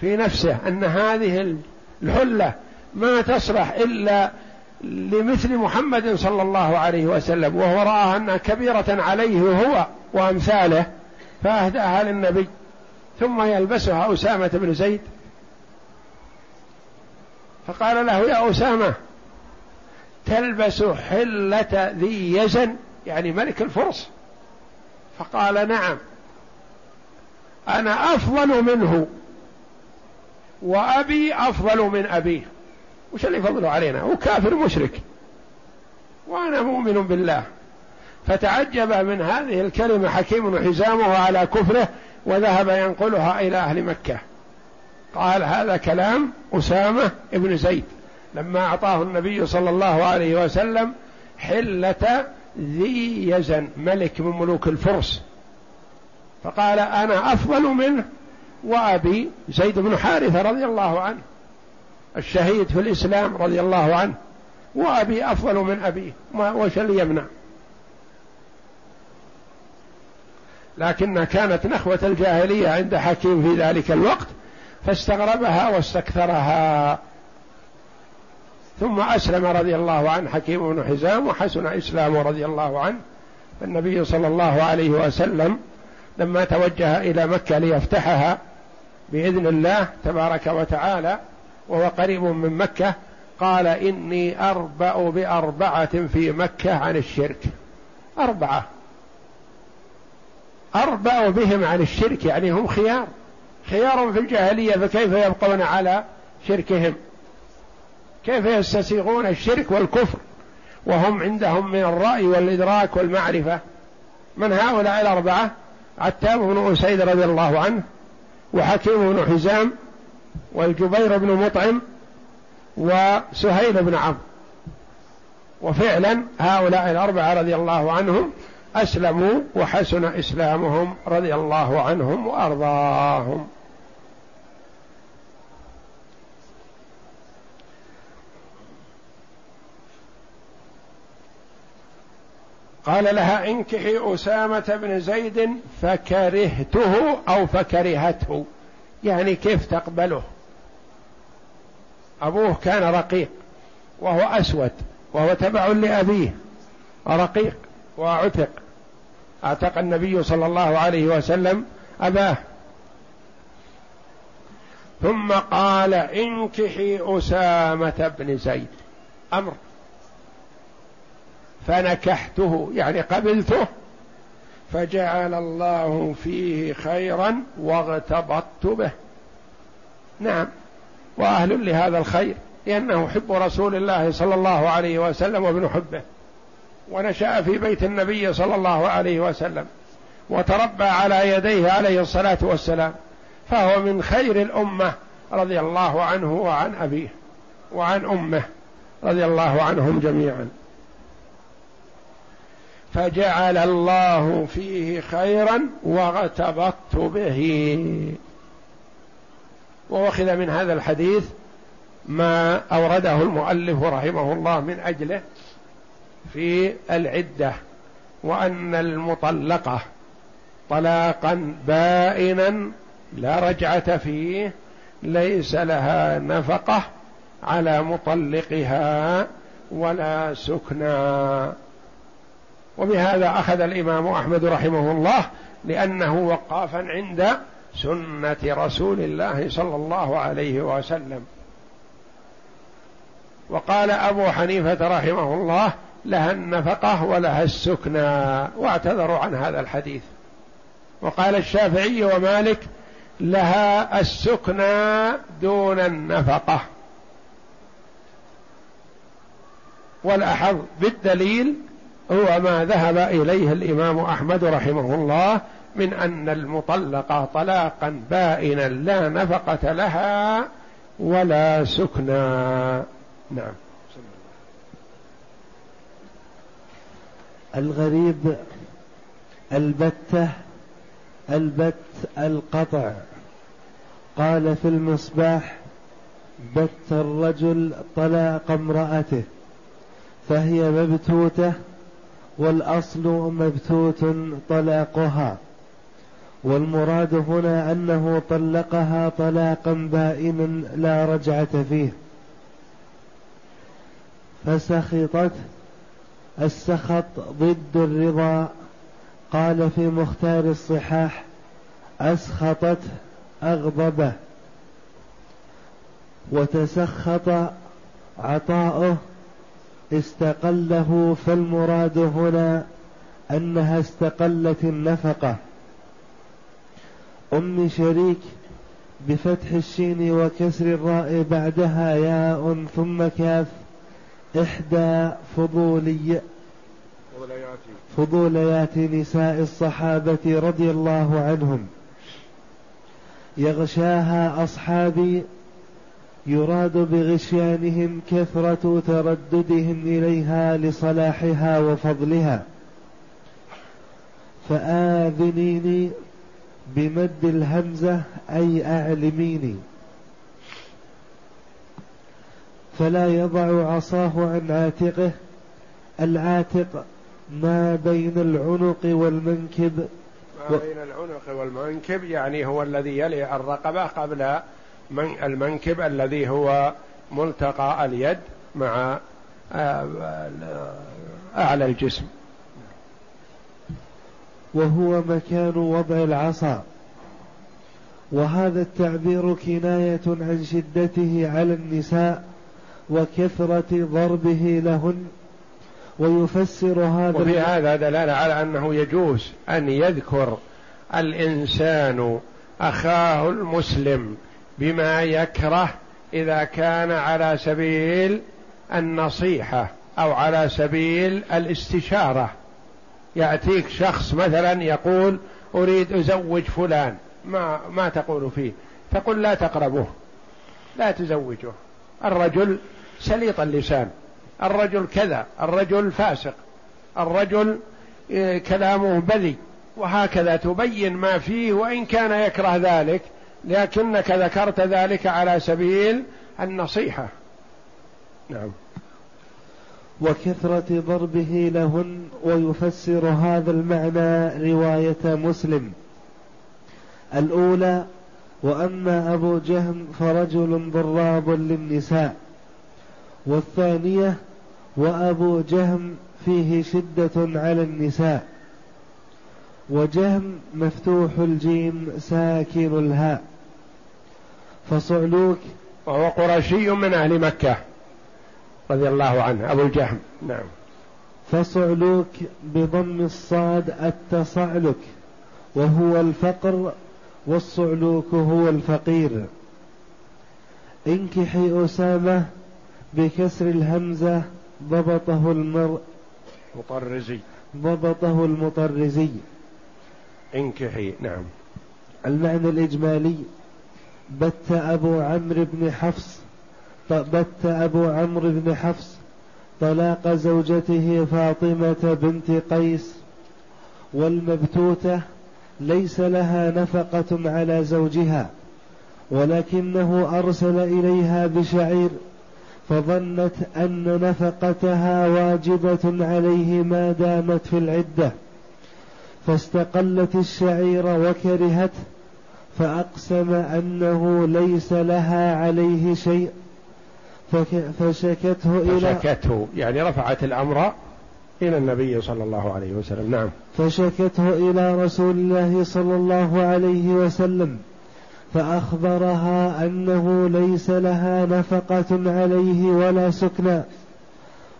في نفسه أن هذه الحلة ما تصلح إلا لمثل محمد صلى الله عليه وسلم وهو رآها أنها كبيرة عليه هو وأمثاله فأهدأها للنبي ثم يلبسها أسامة بن زيد. فقال له يا أسامة تلبس حلة ذي يزن يعني ملك الفرس. فقال نعم أنا أفضل منه وأبي أفضل من أبيه. وش اللي فضله علينا؟ هو كافر مشرك. وأنا مؤمن بالله. فتعجب من هذه الكلمة حكيم حزامه على كفره وذهب ينقلها إلى أهل مكة. قال هذا كلام أسامة ابن زيد. لما أعطاه النبي صلى الله عليه وسلم حلة ذي يزن ملك من ملوك الفرس. فقال أنا أفضل منه وأبي زيد بن حارثة رضي الله عنه. الشهيد في الإسلام رضي الله عنه وأبي أفضل من أبيه وش اللي يمنع؟ لكن كانت نخوة الجاهلية عند حكيم في ذلك الوقت فاستغربها واستكثرها. ثم أسلم رضي الله عنه حكيم بن حزام وحسن إسلامه رضي الله عنه. النبي صلى الله عليه وسلم لما توجه إلى مكة ليفتحها بإذن الله تبارك وتعالى وهو قريب من مكة قال إني أربأ بأربعة في مكة عن الشرك. أربعة. أربأ بهم عن الشرك يعني هم خيار. خيار في الجاهلية فكيف يبقون على شركهم؟ كيف يستسيغون الشرك والكفر؟ وهم عندهم من الرأي والإدراك والمعرفة. من هؤلاء الأربعة؟ عتاب بن أسيد رضي الله عنه وحكيم بن حزام والجبير بن مطعم وسهيل بن عمرو وفعلا هؤلاء الأربعة رضي الله عنهم أسلموا وحسن إسلامهم رضي الله عنهم وأرضاهم. قال لها انكحي أسامة بن زيد فكرهته أو فكرهته. يعني كيف تقبله؟ أبوه كان رقيق وهو أسود وهو تبع لأبيه رقيق وعتق. أعتق النبي صلى الله عليه وسلم أباه. ثم قال انكحي أسامة بن زيد. أمر. فنكحته يعني قبلته فجعل الله فيه خيرا واغتبطت به. نعم. وأهل لهذا الخير لأنه حب رسول الله صلى الله عليه وسلم وابن حبه. ونشأ في بيت النبي صلى الله عليه وسلم وتربى على يديه عليه الصلاة والسلام فهو من خير الأمة رضي الله عنه وعن أبيه وعن أمه رضي الله عنهم جميعا. فجعل الله فيه خيرا واغتبطت به. وأخذ من هذا الحديث ما أورده المؤلف رحمه الله من أجله في العدة وأن المطلقة طلاقا بائنا لا رجعة فيه ليس لها نفقة على مطلقها ولا سكنى وبهذا أخذ الإمام أحمد رحمه الله لأنه وقافا عند سنة رسول الله صلى الله عليه وسلم. وقال أبو حنيفة رحمه الله لها النفقة ولها السكنى واعتذروا عن هذا الحديث. وقال الشافعي ومالك لها السكنى دون النفقة. والأحظ بالدليل هو ما ذهب إليه الإمام أحمد رحمه الله من أن المطلقة طلاقا بائنا لا نفقة لها ولا سكنى نعم. الغريب البتة البت القطع. قال في المصباح بت الرجل طلاق امرأته فهي مبتوتة والأصل مبتوت طلاقها. والمراد هنا أنه طلقها طلاقا بائنا لا رجعة فيه. فسخطت السخط ضد الرضا. قال في مختار الصحاح أسخطت أغضبه. وتسخط عطاؤه استقله فالمراد هنا أنها استقلت النفقة. أم شريك بفتح الشين وكسر الراء بعدها ياء ثم كاف. إحدى فضولي فضوليات نساء الصحابة رضي الله عنهم. يغشاها أصحابي يراد بغشيانهم كثرة ترددهم إليها لصلاحها وفضلها. فآذنيني بمد الهمزة أي أعلميني. فلا يضع عصاه عن عاتقه. العاتق ما بين العنق والمنكب. ما بين العنق والمنكب يعني هو الذي يلي الرقبة قبل من المنكب الذي هو ملتقى اليد مع آه، أعلى الجسم. وهو مكان وضع العصا. وهذا التعبير كناية عن شدته على النساء وكثرة ضربه لهن. ويفسر هذا وفي هذا دلالة على أنه يجوز أن يذكر الإنسان أخاه المسلم بما يكره إذا كان على سبيل النصيحة أو على سبيل الاستشارة. يأتيك شخص مثلا يقول أريد أزوج فلان. ما ما تقول فيه؟ تقول لا تقربه لا تزوجه الرجل سليط اللسان. الرجل كذا. الرجل فاسق. الرجل آه، كلامه بذي وهكذا تبين ما فيه وإن كان يكره ذلك لكنك ذكرت ذلك على سبيل النصيحة. نعم. وكثرة ضربه لهن ويفسر هذا المعنى رواية مسلم. الأولى وأما أبو جهم فرجل ضراب للنساء. والثانية وأبو جهم فيه شدة على النساء. وجهم مفتوح الجيم ساكن الهاء. فصعلوك. وهو قرشي من أهل مكة رضي الله عنه أبو الجهم. نعم. فصعلوك بضم الصاد التصعلك وهو الفقر والصعلوك هو الفقير. انكحي أسامة بكسر الهمزة ضبطه المر مطرزي. ضبطه المطرزي. انكحي نعم. المعنى الإجمالي. بت أبو عمرو بن حفص بت أبو عمرو بن حفص طلاق زوجته فاطمة بنت قيس. والمبتوتة ليس لها نفقة على زوجها ولكنه أرسل إليها بشعير فظنت أن نفقتها واجبة عليه ما دامت في العدة. فاستقلت الشعير وكرهته فأقسم أنه ليس لها عليه شيء. فشكته إلى فشكته يعني رفعت الأمر إلى النبي صلى الله عليه وسلم. نعم. فشكته إلى رسول الله صلى الله عليه وسلم. فأخبرها أنه ليس لها نفقة عليه ولا سكنى.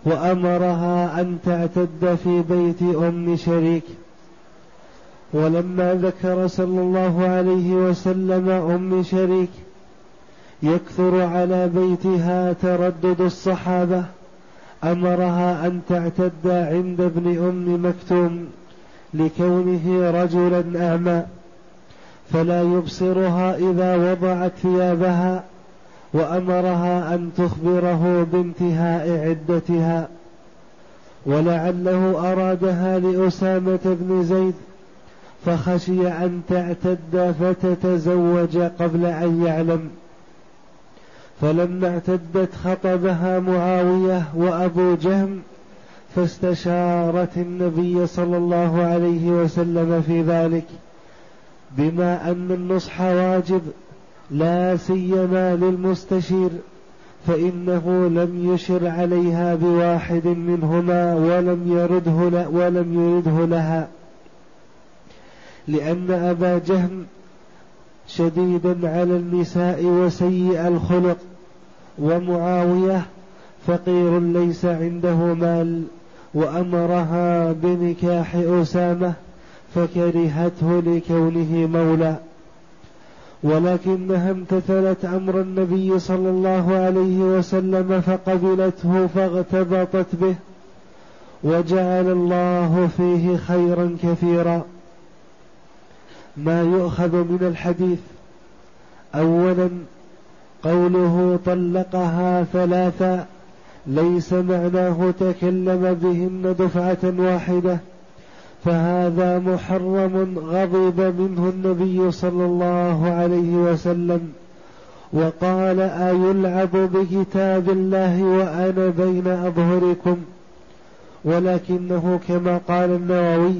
وأمرها أن تعتد في بيت أم شريك. ولما ذكر صلى الله عليه وسلم أم شريك يكثر على بيتها تردد الصحابة أمرها أن تعتد عند ابن أم مكتوم لكونه رجلا أعمى فلا يبصرها إذا وضعت ثيابها وأمرها أن تخبره بانتهاء عدتها. ولعله أرادها لأسامة بن زيد فخشي أن تعتد فتتزوج قبل أن يعلم. فلما اعتدت خطبها معاوية وأبو جهم فاستشارت النبي صلى الله عليه وسلم في ذلك بما أن النصح واجب لا سيما للمستشير فإنه لم يشر عليها بواحد منهما ولم يرده ولم يرده لها. لأن أبا جهم شديدا على النساء وسيء الخلق ومعاوية فقير ليس عنده مال وأمرها بنكاح أسامة فكرهته لكونه مولى. ولكنها امتثلت أمر النبي صلى الله عليه وسلم فقبلته فاغتبطت به وجعل الله فيه خيرا كثيرا. ما يؤخذ من الحديث. اولا قوله طلقها ثلاثا ليس معناه تكلم بهن دفعة واحدة فهذا محرم غضب منه النبي صلى الله عليه وسلم. وقال أيلعب بكتاب الله وأنا بين أظهركم؟ ولكنه كما قال النووي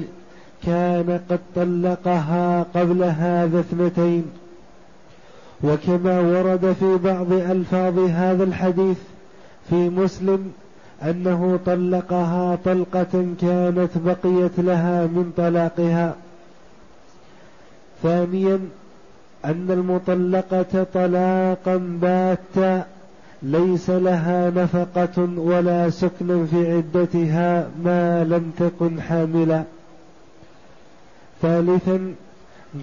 كان قد طلقها قبل هذا اثنتين. وكما ورد في بعض ألفاظ هذا الحديث في مسلم أنه طلقها طلقة كانت بقيت لها من طلاقها. ثانيا أن المطلقة طلاقا باتا ليس لها نفقة ولا سكن في عدتها ما لم تكن حاملا ثالثا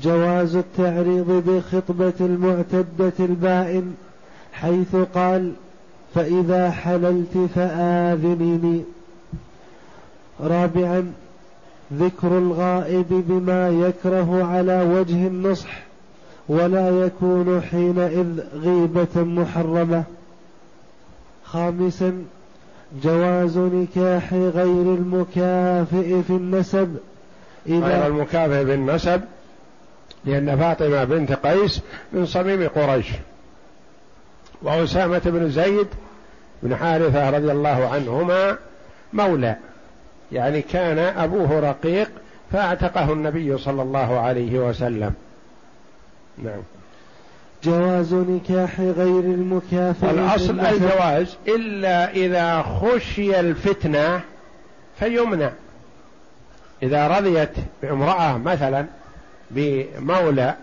جواز التعريض بخطبة المعتدة البائن حيث قال فإذا حللت فآذنيني. رابعا ذكر الغائب بما يكره على وجه النصح ولا يكون حينئذ غيبة محرمة. خامسا جواز نكاح غير المكافئ في النسب إذا غير المكافئ في النسب لأن فاطمة بنت قيس من صميم قريش. وأسامة بن زيد بن حارثة رضي الله عنهما مولى. يعني كان أبوه رقيق فأعتقه النبي صلى الله عليه وسلم. نعم. جواز نكاح غير المكافئ الأصل الجواز إلا إذا خشي الفتنة فيمنع. إذا رضيت بامرأة مثلا بمولى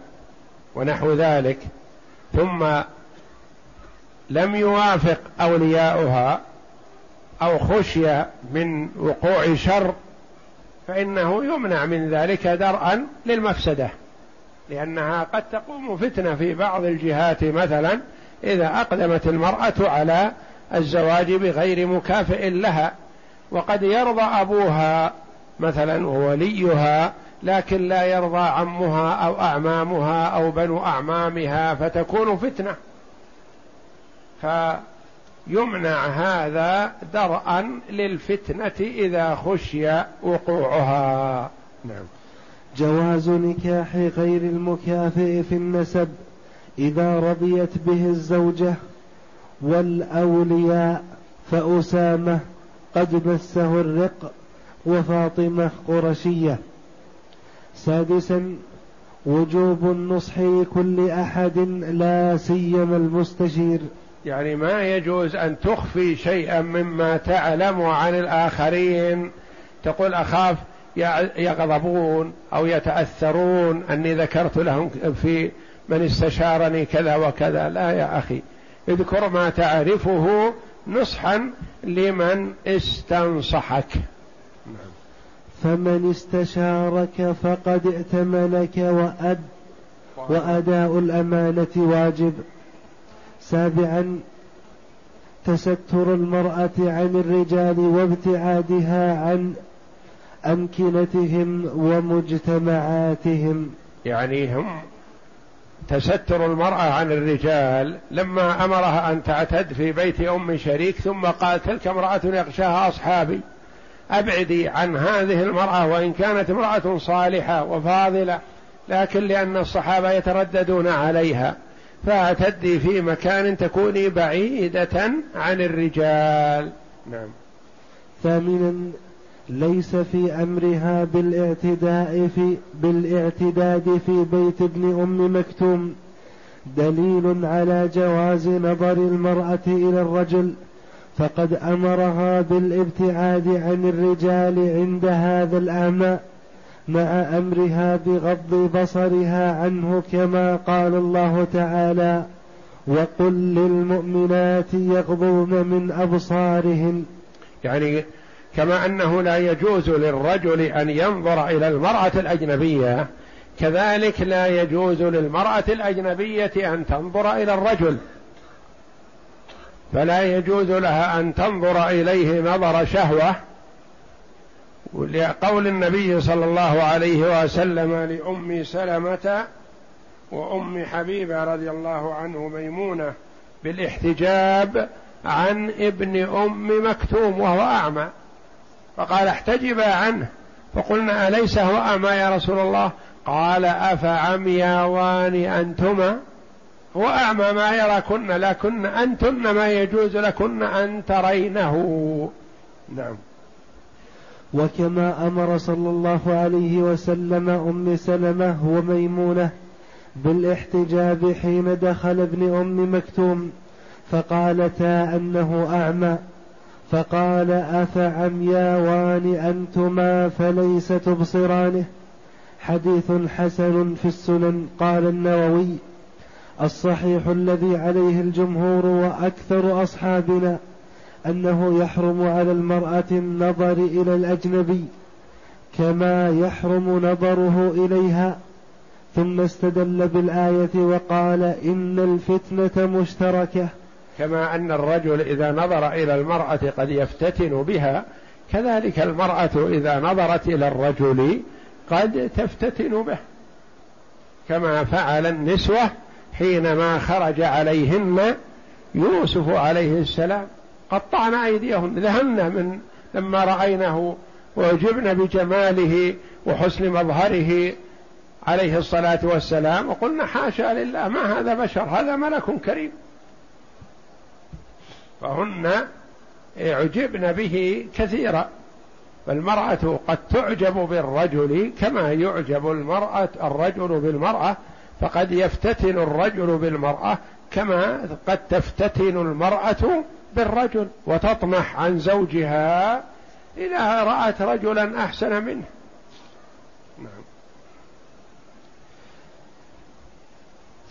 ونحو ذلك ثم لم يوافق أولياؤها أو خشي من وقوع شر فإنه يمنع من ذلك درءا للمفسدة لأنها قد تقوم فتنة في بعض الجهات مثلا إذا أقدمت المرأة على الزواج بغير مكافئ لها وقد يرضى أبوها مثلا ووليها لكن لا يرضى عمها أو أعمامها أو بنو أعمامها فتكون فتنة. فيمنع هذا درءا للفتنة إذا خشي وقوعها. نعم. جواز نكاح غير المكافئ في النسب إذا رضيت به الزوجة والأولياء فأسامة قد مسه الرق. وفاطمة قرشية. سادسا وجوب النصح لكل أحد لا سيما المستشير. يعني ما يجوز أن تخفي شيئا مما تعلم عن الآخرين. تقول أخاف يغضبون أو يتأثرون أني ذكرت لهم في من استشارني كذا وكذا. لا يا أخي اذكر ما تعرفه نصحا لمن استنصحك. فمن استشارك فقد ائتمنك وأد وأداء الأمانة واجب. سابعا تستر المرأة عن الرجال وابتعادها عن أمكنتهم ومجتمعاتهم. يعني هم تستر المرأة عن الرجال لما أمرها أن تعتد في بيت أم شريك ثم قال تلك امرأة يغشاها أصحابي. أبعدي عن هذه المرأة وإن كانت امرأة صالحة وفاضلة لكن لأن الصحابة يترددون عليها فاعتدي في مكان تكوني بعيدة عن الرجال. نعم. ثامنا ليس في أمرها بالاعتداء في بالاعتداد في بيت ابن أم مكتوم دليل على جواز نظر المرأة إلى الرجل فقد أمرها بالابتعاد عن الرجال عند هذا الأعمى مع أمرها بغض بصرها عنه كما قال الله تعالى وقل للمؤمنات يغضون من أبصارهن. يعني كما أنه لا يجوز للرجل أن ينظر إلى المرأة الأجنبية كذلك لا يجوز للمرأة الأجنبية أن تنظر إلى الرجل. فلا يجوز لها أن تنظر إليه نظر شهوة ولقول النبي صلى الله عليه وسلم لأم سلمة وأم حبيبة رضي الله عنه ميمونة بالاحتجاب عن ابن أم مكتوم وهو أعمى. فقال احتجبا عنه. فقلنا أليس هو أعمى يا رسول الله؟ قال أفعمياوان أنتما؟ هو أعمى ما يراكن لكن أنتن ما يجوز لكن أن ترينه. نعم. وكما أمر صلى الله عليه وسلم أم سلمة وميمونة بالاحتجاب حين دخل ابن أم مكتوم فقالتا أنه أعمى. فقال افعمياوان أنتما فليس تبصرانه؟ حديث حسن في السنن قال النووي. الصحيح الذي عليه الجمهور وأكثر أصحابنا أنه يحرم على المرأة النظر إلى الأجنبي كما يحرم نظره إليها ثم استدل بالآية وقال إن الفتنة مشتركة. كما أن الرجل إذا نظر إلى المرأة قد يفتتن بها كذلك المرأة إذا نظرت إلى الرجل قد تفتتن به. كما فعل النسوة حينما خرج عليهن يوسف عليه السلام قطعن أيديهن ذهلن من لما رأينه وأعجبن بجماله وحسن مظهره عليه الصلاة والسلام وقلنا حاشا لله ما هذا بشر؟ هذا ملك كريم. فهن اعجبن به كثيرا فالمرأة قد تعجب بالرجل كما يعجب المرأة الرجل بالمرأة فقد يفتتن الرجل بالمرأة كما قد تفتتن المرأة بالرجل وتطمح عن زوجها إذا رأت رجلا أحسن منه. نعم.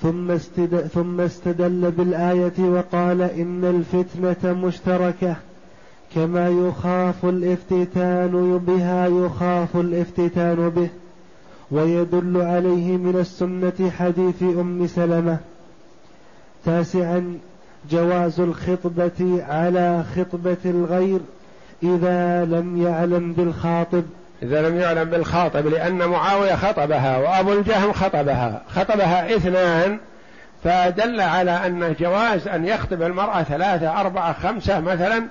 ثم, استد... ثم استدل بالآية وقال إن الفتنة مشتركة كما يخاف الافتتان بها يخاف الافتتان به. ويدل عليه من السنة حديث أم سلمة تاسعا جواز الخطبة على خطبة الغير إذا لم يعلم بالخاطب. إذا لم يعلم بالخاطب لأن معاوية خطبها وأبو الجهم خطبها خطبها اثنان فدل على أن جواز أن يخطب المرأة ثلاثة أربعة خمسة مثلا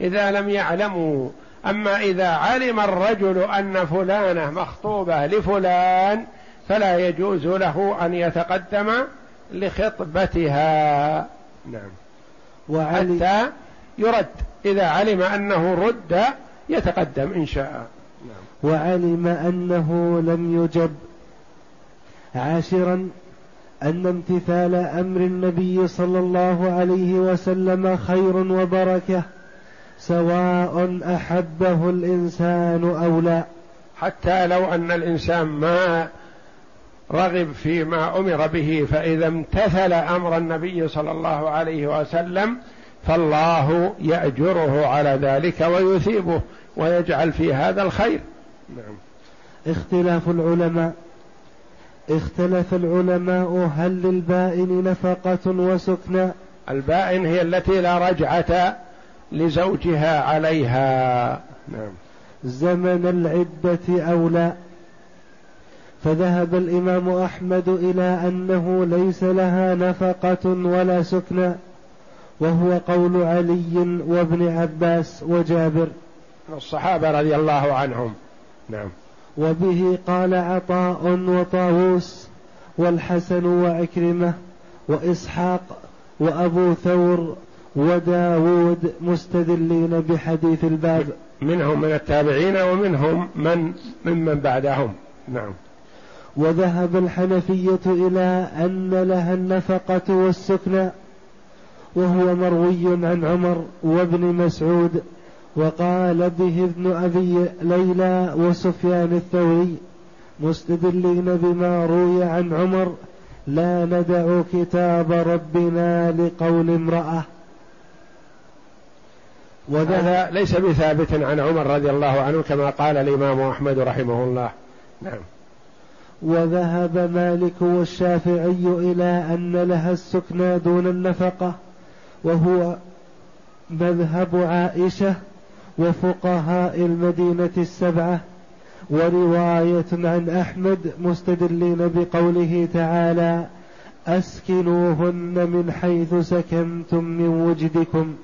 إذا لم يعلموا. أما إذا علم الرجل أن فلانة مخطوبة لفلان فلا يجوز له أن يتقدم لخطبتها. نعم. وعلي حتى يرد. إذا علم أنه رد يتقدم إن شاء. نعم. وعلم أنه لم يجب. عاشرا أن امتثال أمر النبي صلى الله عليه وسلم خير وبركة. سواء أحبه الإنسان أو لا. حتى لو أن الإنسان ما رغب فيما أمر به فإذا امتثل أمر النبي صلى الله عليه وسلم فالله يأجره على ذلك ويثيبه ويجعل في هذا الخير. نعم. اختلاف العلماء. اختلف العلماء هل للبائن نفقة وسكنى البائن هي التي لا رجعة لزوجها عليها. نعم. زمن العدة أو لا. فذهب الإمام أحمد إلى أنه ليس لها نفقة ولا سكنى وهو قول علي وابن عباس وجابر. الصحابة رضي الله عنهم. نعم. وبه قال عطاء وطاووس والحسن وعكرمة وإسحاق وأبو ثور وداود مستدلين بحديث الباب. منهم من التابعين ومنهم من ممن بعدهم. نعم. وذهب الحنفية إلى أن لها النفقة والسكنى وهو مروي عن عمر وابن مسعود وقال به ابن أبي ليلى وسفيان الثوري مستدلين بما روي عن عمر لا ندع كتاب ربنا لقول امرأة. وهذا ليس بثابت عن عمر رضي الله عنه كما قال الإمام أحمد رحمه الله. نعم. وذهب مالك والشافعي إلى أن لها السكنى دون النفقة وهو مذهب عائشة وفقهاء المدينة السبعة ورواية عن أحمد مستدلين بقوله تعالى أسكنوهن من حيث سكنتم من وجدكم.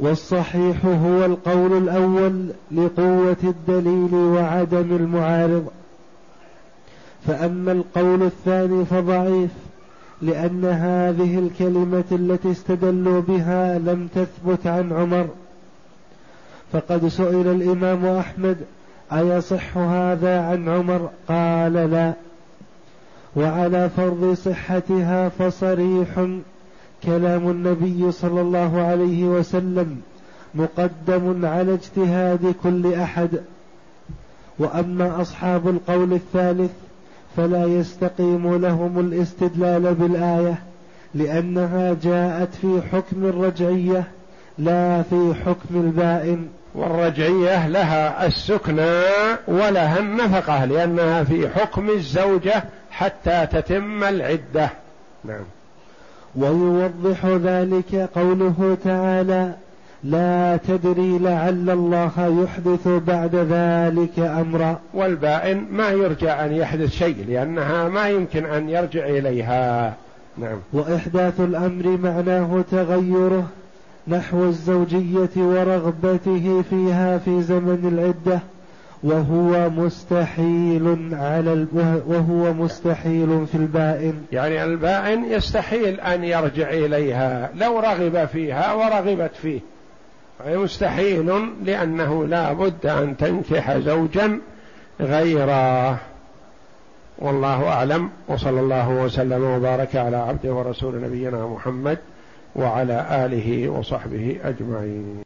والصحيح هو القول الأول لقوة الدليل وعدم المعارض. فأما القول الثاني فضعيف لأن هذه الكلمة التي استدلوا بها لم تثبت عن عمر. فقد سئل الإمام أحمد أيصح هذا عن عمر؟ قال لا. وعلى فرض صحتها فصريح كلام النبي صلى الله عليه وسلم مقدم على اجتهاد كل أحد. وأما أصحاب القول الثالث فلا يستقيم لهم الاستدلال بالآية لأنها جاءت في حكم الرجعية لا في حكم البائن. والرجعية لها السكنى ولها النفقة لأنها في حكم الزوجة حتى تتم العدة. نعم. ويوضح ذلك قوله تعالى لا تدري لعل الله يحدث بعد ذلك أمرا. والبائن ما يرجى أن يحدث شيء لأنها ما يمكن أن يرجع إليها. نعم. وإحداث الأمر معناه تغيره نحو الزوجية ورغبته فيها في زمن العدة. وهو مستحيل على وهو مستحيل في البائن. يعني البائن يستحيل أن يرجع إليها لو رغب فيها ورغبت فيه. مستحيل لأنه لا بد أن تنكح زوجا غيره. والله أعلم وصلى الله وسلم وبارك على عبده ورسول نبينا محمد وعلى آله وصحبه أجمعين.